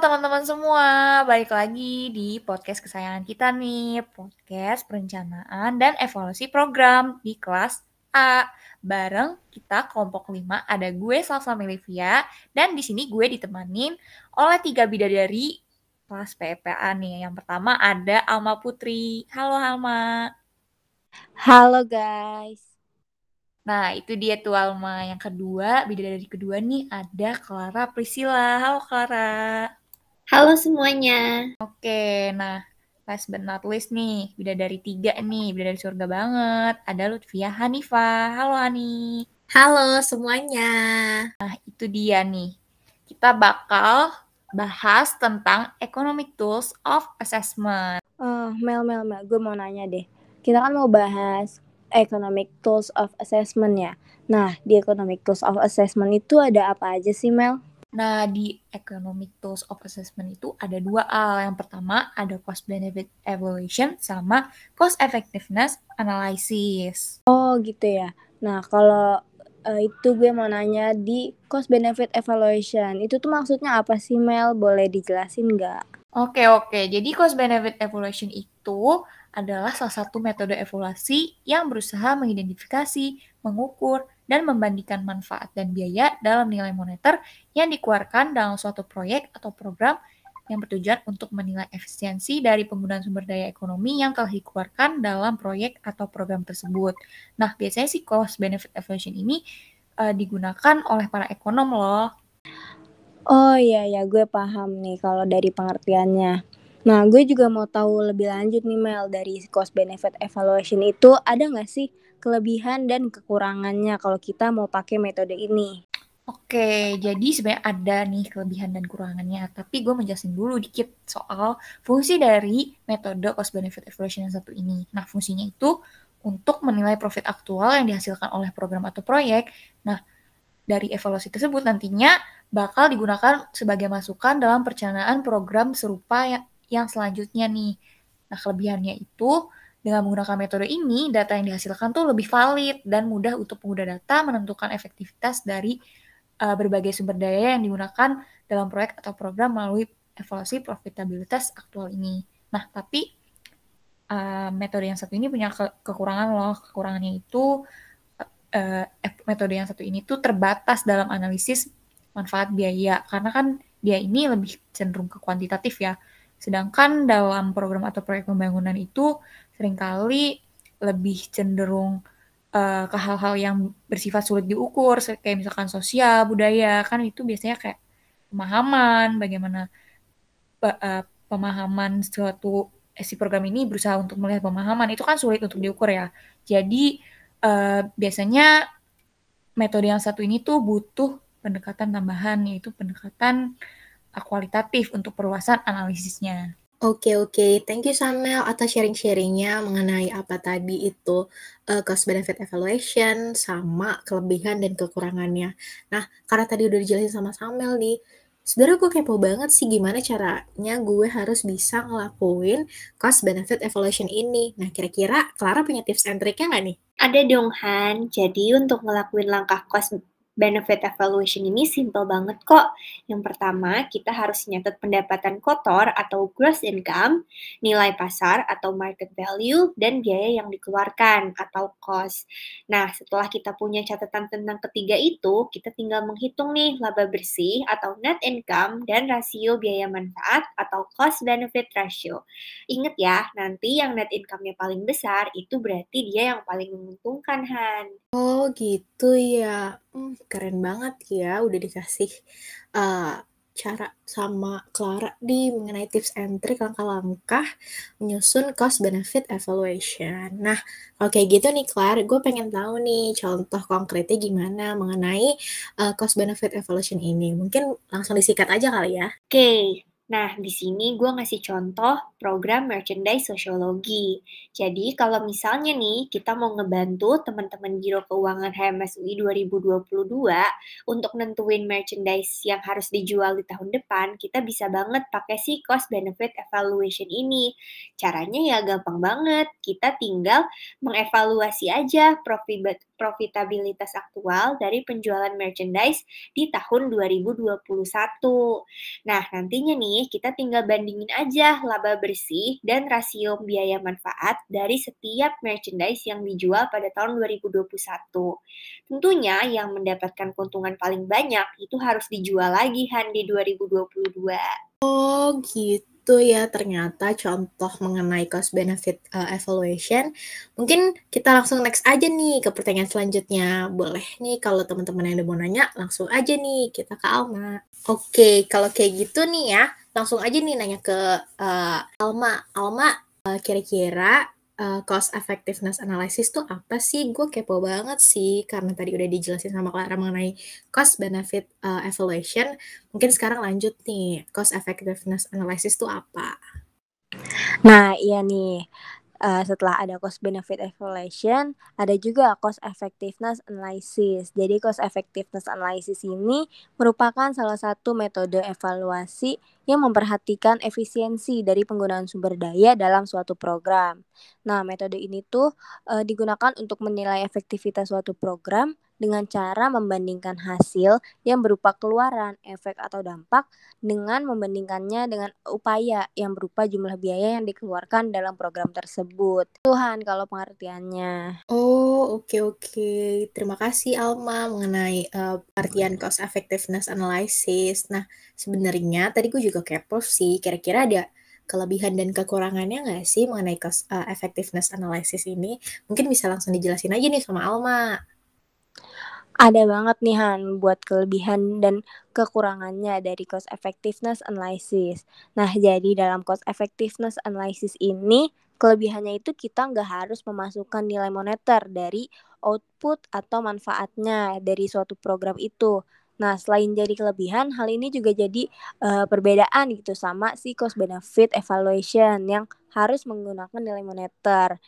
teman-teman semua, balik lagi di podcast kesayangan kita nih, podcast perencanaan dan evaluasi program di kelas A. Bareng kita kelompok 5 ada gue Salsa Melivia dan di sini gue ditemanin oleh tiga bidadari kelas PPA nih. Yang pertama ada Alma Putri. Halo Alma. Halo guys. Nah, itu dia tuh Alma. Yang kedua, bidadari kedua nih ada Clara Priscilla. Halo Clara. Halo semuanya. Oke, nah last but not least nih, bidadari tiga nih, bidadari surga banget. Ada Lutfia Hanifa. Halo Hani. Halo semuanya. Nah, itu dia nih. Kita bakal bahas tentang Economic Tools of Assessment. Oh, Mel, Mel, Mel, gue mau nanya deh. Kita kan mau bahas Economic Tools of Assessment ya. Nah, di Economic Tools of Assessment itu ada apa aja sih, Mel? Nah, di Economic Tools of Assessment itu ada dua hal. Yang pertama ada Cost Benefit Evaluation sama Cost Effectiveness Analysis. Oh, gitu ya. Nah, kalau uh, itu gue mau nanya di Cost Benefit Evaluation. Itu tuh maksudnya apa sih, Mel? Boleh dijelasin nggak? Oke, oke. Jadi Cost Benefit Evaluation itu adalah salah satu metode evaluasi yang berusaha mengidentifikasi, mengukur, dan membandingkan manfaat dan biaya dalam nilai moneter yang dikeluarkan dalam suatu proyek atau program yang bertujuan untuk menilai efisiensi dari penggunaan sumber daya ekonomi yang telah dikeluarkan dalam proyek atau program tersebut. Nah, biasanya sih cost benefit evaluation ini uh, digunakan oleh para ekonom loh. Oh iya ya, gue paham nih kalau dari pengertiannya. Nah, gue juga mau tahu lebih lanjut nih Mel dari cost benefit evaluation itu ada nggak sih kelebihan dan kekurangannya kalau kita mau pakai metode ini? Oke, jadi sebenarnya ada nih kelebihan dan kekurangannya, tapi gue menjelasin dulu dikit soal fungsi dari metode cost benefit evaluation yang satu ini. Nah, fungsinya itu untuk menilai profit aktual yang dihasilkan oleh program atau proyek. Nah, dari evaluasi tersebut nantinya bakal digunakan sebagai masukan dalam perencanaan program serupa ya, yang selanjutnya nih. Nah, kelebihannya itu dengan menggunakan metode ini, data yang dihasilkan tuh lebih valid dan mudah untuk pengguna data menentukan efektivitas dari uh, berbagai sumber daya yang digunakan dalam proyek atau program melalui evaluasi profitabilitas aktual ini. Nah, tapi uh, metode yang satu ini punya ke kekurangan loh. Kekurangannya itu uh, metode yang satu ini tuh terbatas dalam analisis manfaat biaya karena kan dia ini lebih cenderung ke kuantitatif ya Sedangkan dalam program atau proyek pembangunan itu sering kali lebih cenderung uh, ke hal-hal yang bersifat sulit diukur, kayak misalkan sosial, budaya, kan itu biasanya kayak pemahaman, bagaimana uh, pemahaman suatu eh, si program ini berusaha untuk melihat pemahaman itu kan sulit untuk diukur ya. Jadi uh, biasanya metode yang satu ini tuh butuh pendekatan tambahan yaitu pendekatan kualitatif untuk perluasan analisisnya. Oke oke, thank you Samuel atas sharing-sharingnya mengenai apa tadi itu uh, cost benefit evaluation sama kelebihan dan kekurangannya. Nah, karena tadi udah dijelasin sama Samuel nih, sebenarnya gue kepo banget sih gimana caranya gue harus bisa ngelakuin cost benefit evaluation ini. Nah, kira-kira Clara punya tips and triknya nggak nih? Ada dong Han. Jadi untuk ngelakuin langkah cost benefit evaluation ini simple banget kok. Yang pertama, kita harus nyatet pendapatan kotor atau gross income, nilai pasar atau market value, dan biaya yang dikeluarkan atau cost. Nah, setelah kita punya catatan tentang ketiga itu, kita tinggal menghitung nih laba bersih atau net income dan rasio biaya manfaat atau cost benefit ratio. Ingat ya, nanti yang net income-nya paling besar itu berarti dia yang paling menguntungkan, Han. Oh, gitu ya. Hmm, keren banget ya udah dikasih, uh, cara sama Clara di mengenai tips and trick langkah-langkah menyusun cost benefit evaluation. Nah, kayak gitu nih Clara, gue pengen tahu nih contoh konkretnya gimana mengenai, uh, cost benefit evaluation ini. Mungkin langsung disikat aja kali ya? Oke. Nah, di sini gue ngasih contoh program merchandise sosiologi. Jadi, kalau misalnya nih kita mau ngebantu teman-teman Giro Keuangan HMSUI 2022 untuk nentuin merchandise yang harus dijual di tahun depan, kita bisa banget pakai si cost benefit evaluation ini. Caranya ya gampang banget. Kita tinggal mengevaluasi aja profit profitabilitas aktual dari penjualan merchandise di tahun 2021. Nah, nantinya nih kita tinggal bandingin aja laba bersih dan rasio biaya manfaat dari setiap merchandise yang dijual pada tahun 2021. Tentunya yang mendapatkan keuntungan paling banyak itu harus dijual lagi Han di 2022. Oh gitu ya ternyata contoh mengenai cost benefit uh, evaluation. Mungkin kita langsung next aja nih ke pertanyaan selanjutnya. Boleh nih kalau teman-teman yang udah mau nanya langsung aja nih kita ke Alma. Oke, kalau kayak gitu nih ya, langsung aja nih nanya ke uh, Alma. Alma uh, kira-kira uh, cost effectiveness analysis tuh apa sih? Gue kepo banget sih karena tadi udah dijelasin sama Clara mengenai cost benefit uh, evaluation. Mungkin sekarang lanjut nih, cost effectiveness analysis tuh apa? Nah, iya nih uh, setelah ada cost benefit evaluation, ada juga cost effectiveness analysis. Jadi cost effectiveness analysis ini merupakan salah satu metode evaluasi yang memperhatikan efisiensi dari penggunaan sumber daya dalam suatu program. Nah, metode ini tuh uh, digunakan untuk menilai efektivitas suatu program dengan cara membandingkan hasil yang berupa keluaran, efek atau dampak dengan membandingkannya dengan upaya yang berupa jumlah biaya yang dikeluarkan dalam program tersebut. Tuhan kalau pengertiannya. Oh, oke okay, oke. Okay. Terima kasih Alma mengenai uh, artian cost effectiveness analysis. Nah, sebenarnya tadi gue juga kepo sih, kira-kira ada kelebihan dan kekurangannya nggak sih mengenai cost uh, effectiveness analysis ini? Mungkin bisa langsung dijelasin aja nih sama Alma. Ada banget nih Han buat kelebihan dan kekurangannya dari cost effectiveness analysis. Nah, jadi dalam cost effectiveness analysis ini, kelebihannya itu kita nggak harus memasukkan nilai moneter dari output atau manfaatnya dari suatu program itu. Nah, selain jadi kelebihan, hal ini juga jadi uh, perbedaan gitu sama si cost benefit evaluation yang harus menggunakan nilai moneter.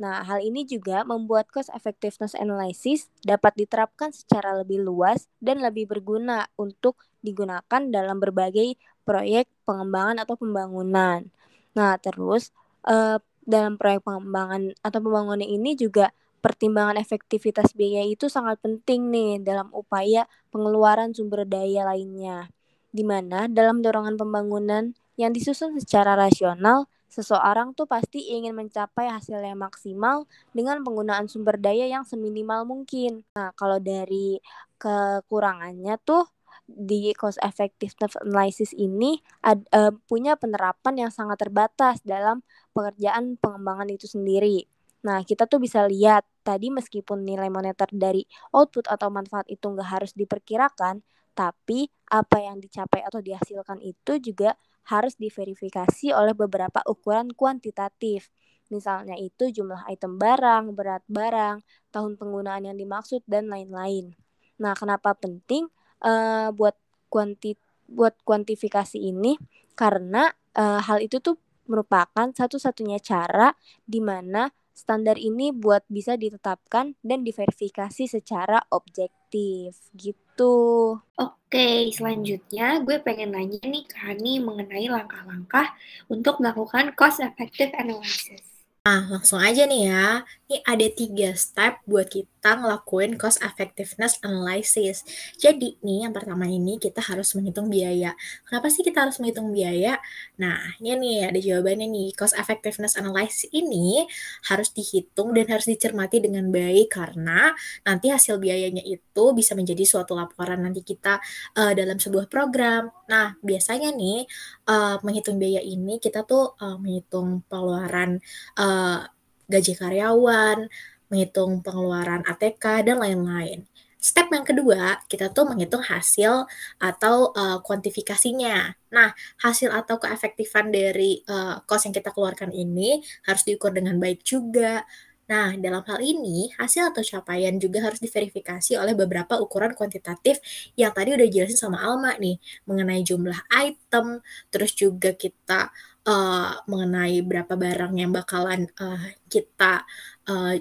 Nah, hal ini juga membuat cost effectiveness analysis dapat diterapkan secara lebih luas dan lebih berguna untuk digunakan dalam berbagai proyek pengembangan atau pembangunan. Nah, terus eh, dalam proyek pengembangan atau pembangunan ini juga pertimbangan efektivitas biaya itu sangat penting nih dalam upaya pengeluaran sumber daya lainnya. Di mana dalam dorongan pembangunan yang disusun secara rasional Seseorang tuh pasti ingin mencapai hasil yang maksimal dengan penggunaan sumber daya yang seminimal mungkin. Nah, kalau dari kekurangannya tuh di cost effectiveness analysis ini ad, uh, punya penerapan yang sangat terbatas dalam pekerjaan pengembangan itu sendiri. Nah, kita tuh bisa lihat tadi meskipun nilai moneter dari output atau manfaat itu nggak harus diperkirakan, tapi apa yang dicapai atau dihasilkan itu juga harus diverifikasi oleh beberapa ukuran kuantitatif. Misalnya itu jumlah item barang, berat barang, tahun penggunaan yang dimaksud, dan lain-lain. Nah, kenapa penting uh, buat kuanti buat kuantifikasi ini? Karena uh, hal itu tuh merupakan satu-satunya cara di mana standar ini buat bisa ditetapkan dan diverifikasi secara objektif gitu. Oke, selanjutnya gue pengen nanya nih ke Hani mengenai langkah-langkah untuk melakukan cost effective analysis. Nah, langsung aja nih ya. Ini ada tiga step buat kita ngelakuin cost effectiveness analysis. Jadi nih, yang pertama ini kita harus menghitung biaya. Kenapa sih kita harus menghitung biaya? Nah, ini nih ada jawabannya nih. Cost effectiveness analysis ini harus dihitung dan harus dicermati dengan baik karena nanti hasil biayanya itu bisa menjadi suatu laporan nanti kita uh, dalam sebuah program. Nah, biasanya nih uh, menghitung biaya ini kita tuh uh, menghitung pengeluaran uh, gaji karyawan, menghitung pengeluaran ATK, dan lain-lain. Step yang kedua, kita tuh menghitung hasil atau uh, kuantifikasinya. Nah, hasil atau keefektifan dari uh, cost yang kita keluarkan ini harus diukur dengan baik juga. Nah, dalam hal ini, hasil atau capaian juga harus diverifikasi oleh beberapa ukuran kuantitatif yang tadi udah jelasin sama Alma nih, mengenai jumlah item, terus juga kita uh, mengenai berapa barang yang bakalan uh, kita uh,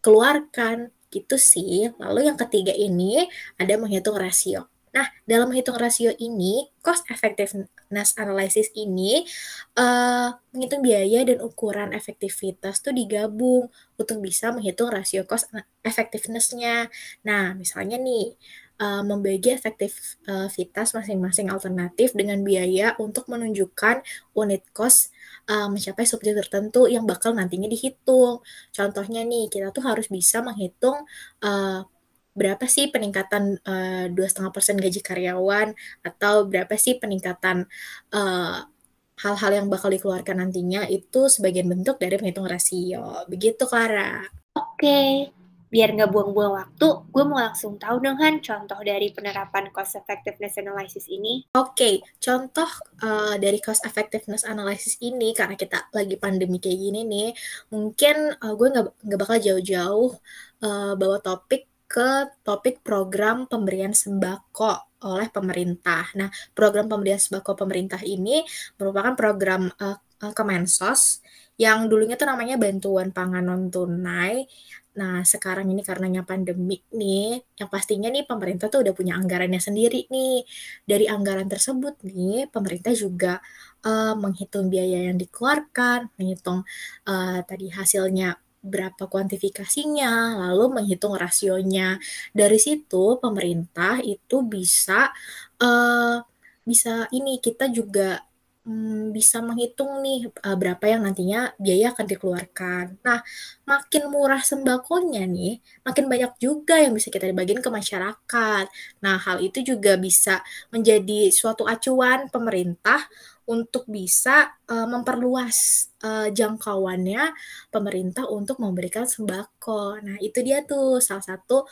keluarkan gitu sih. Lalu yang ketiga ini ada menghitung rasio. Nah, dalam menghitung rasio ini, cost effectiveness analysis ini uh, menghitung biaya dan ukuran efektivitas tuh digabung untuk bisa menghitung rasio cost effectiveness-nya. Nah, misalnya nih, uh, membagi efektivitas masing-masing alternatif dengan biaya untuk menunjukkan unit cost uh, mencapai subjek tertentu yang bakal nantinya dihitung. Contohnya nih, kita tuh harus bisa menghitung uh, berapa sih peningkatan dua setengah persen gaji karyawan atau berapa sih peningkatan hal-hal uh, yang bakal dikeluarkan nantinya itu sebagian bentuk dari penghitung rasio. Begitu, Clara. Oke, biar nggak buang-buang waktu, gue mau langsung tahu dong Han contoh dari penerapan cost effectiveness analysis ini. Oke, okay, contoh uh, dari cost effectiveness analysis ini karena kita lagi pandemi kayak gini nih, mungkin uh, gue nggak nggak bakal jauh-jauh uh, bawa topik ke topik program pemberian sembako oleh pemerintah. Nah, program pemberian sembako pemerintah ini merupakan program uh, Kemensos yang dulunya tuh namanya bantuan pangan non tunai Nah, sekarang ini karenanya pandemik nih, yang pastinya nih pemerintah tuh udah punya anggarannya sendiri nih. Dari anggaran tersebut nih, pemerintah juga uh, menghitung biaya yang dikeluarkan, menghitung uh, tadi hasilnya berapa kuantifikasinya, lalu menghitung rasionya. Dari situ pemerintah itu bisa uh, bisa ini kita juga hmm, bisa menghitung nih uh, berapa yang nantinya biaya akan dikeluarkan. Nah, makin murah sembakonya nih, makin banyak juga yang bisa kita dibagiin ke masyarakat. Nah, hal itu juga bisa menjadi suatu acuan pemerintah untuk bisa uh, memperluas uh, jangkauannya pemerintah untuk memberikan sembako. Nah, itu dia tuh salah satu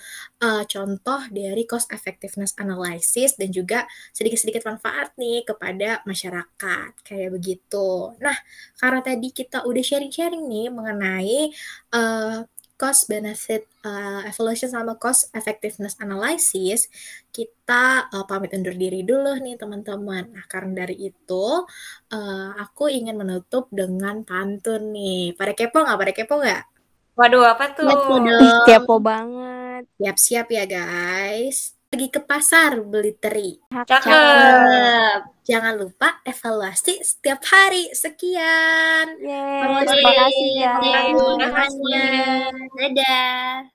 uh, contoh dari cost effectiveness analysis dan juga sedikit-sedikit manfaat nih kepada masyarakat. Kayak begitu. Nah, karena tadi kita udah sharing-sharing nih mengenai uh, cost benefit uh, evaluation sama cost effectiveness analysis, kita uh, pamit undur diri dulu nih teman-teman. Nah, karena dari itu uh, aku ingin menutup dengan pantun nih. Pada kepo nggak? Pada kepo nggak? Waduh, apa tuh? Kepo banget. Siap-siap ya guys pergi ke pasar beli teri. Cakep. Jangan lupa evaluasi setiap hari. Sekian. Yeay, terima kasih ya. Terima kasih. Dadah.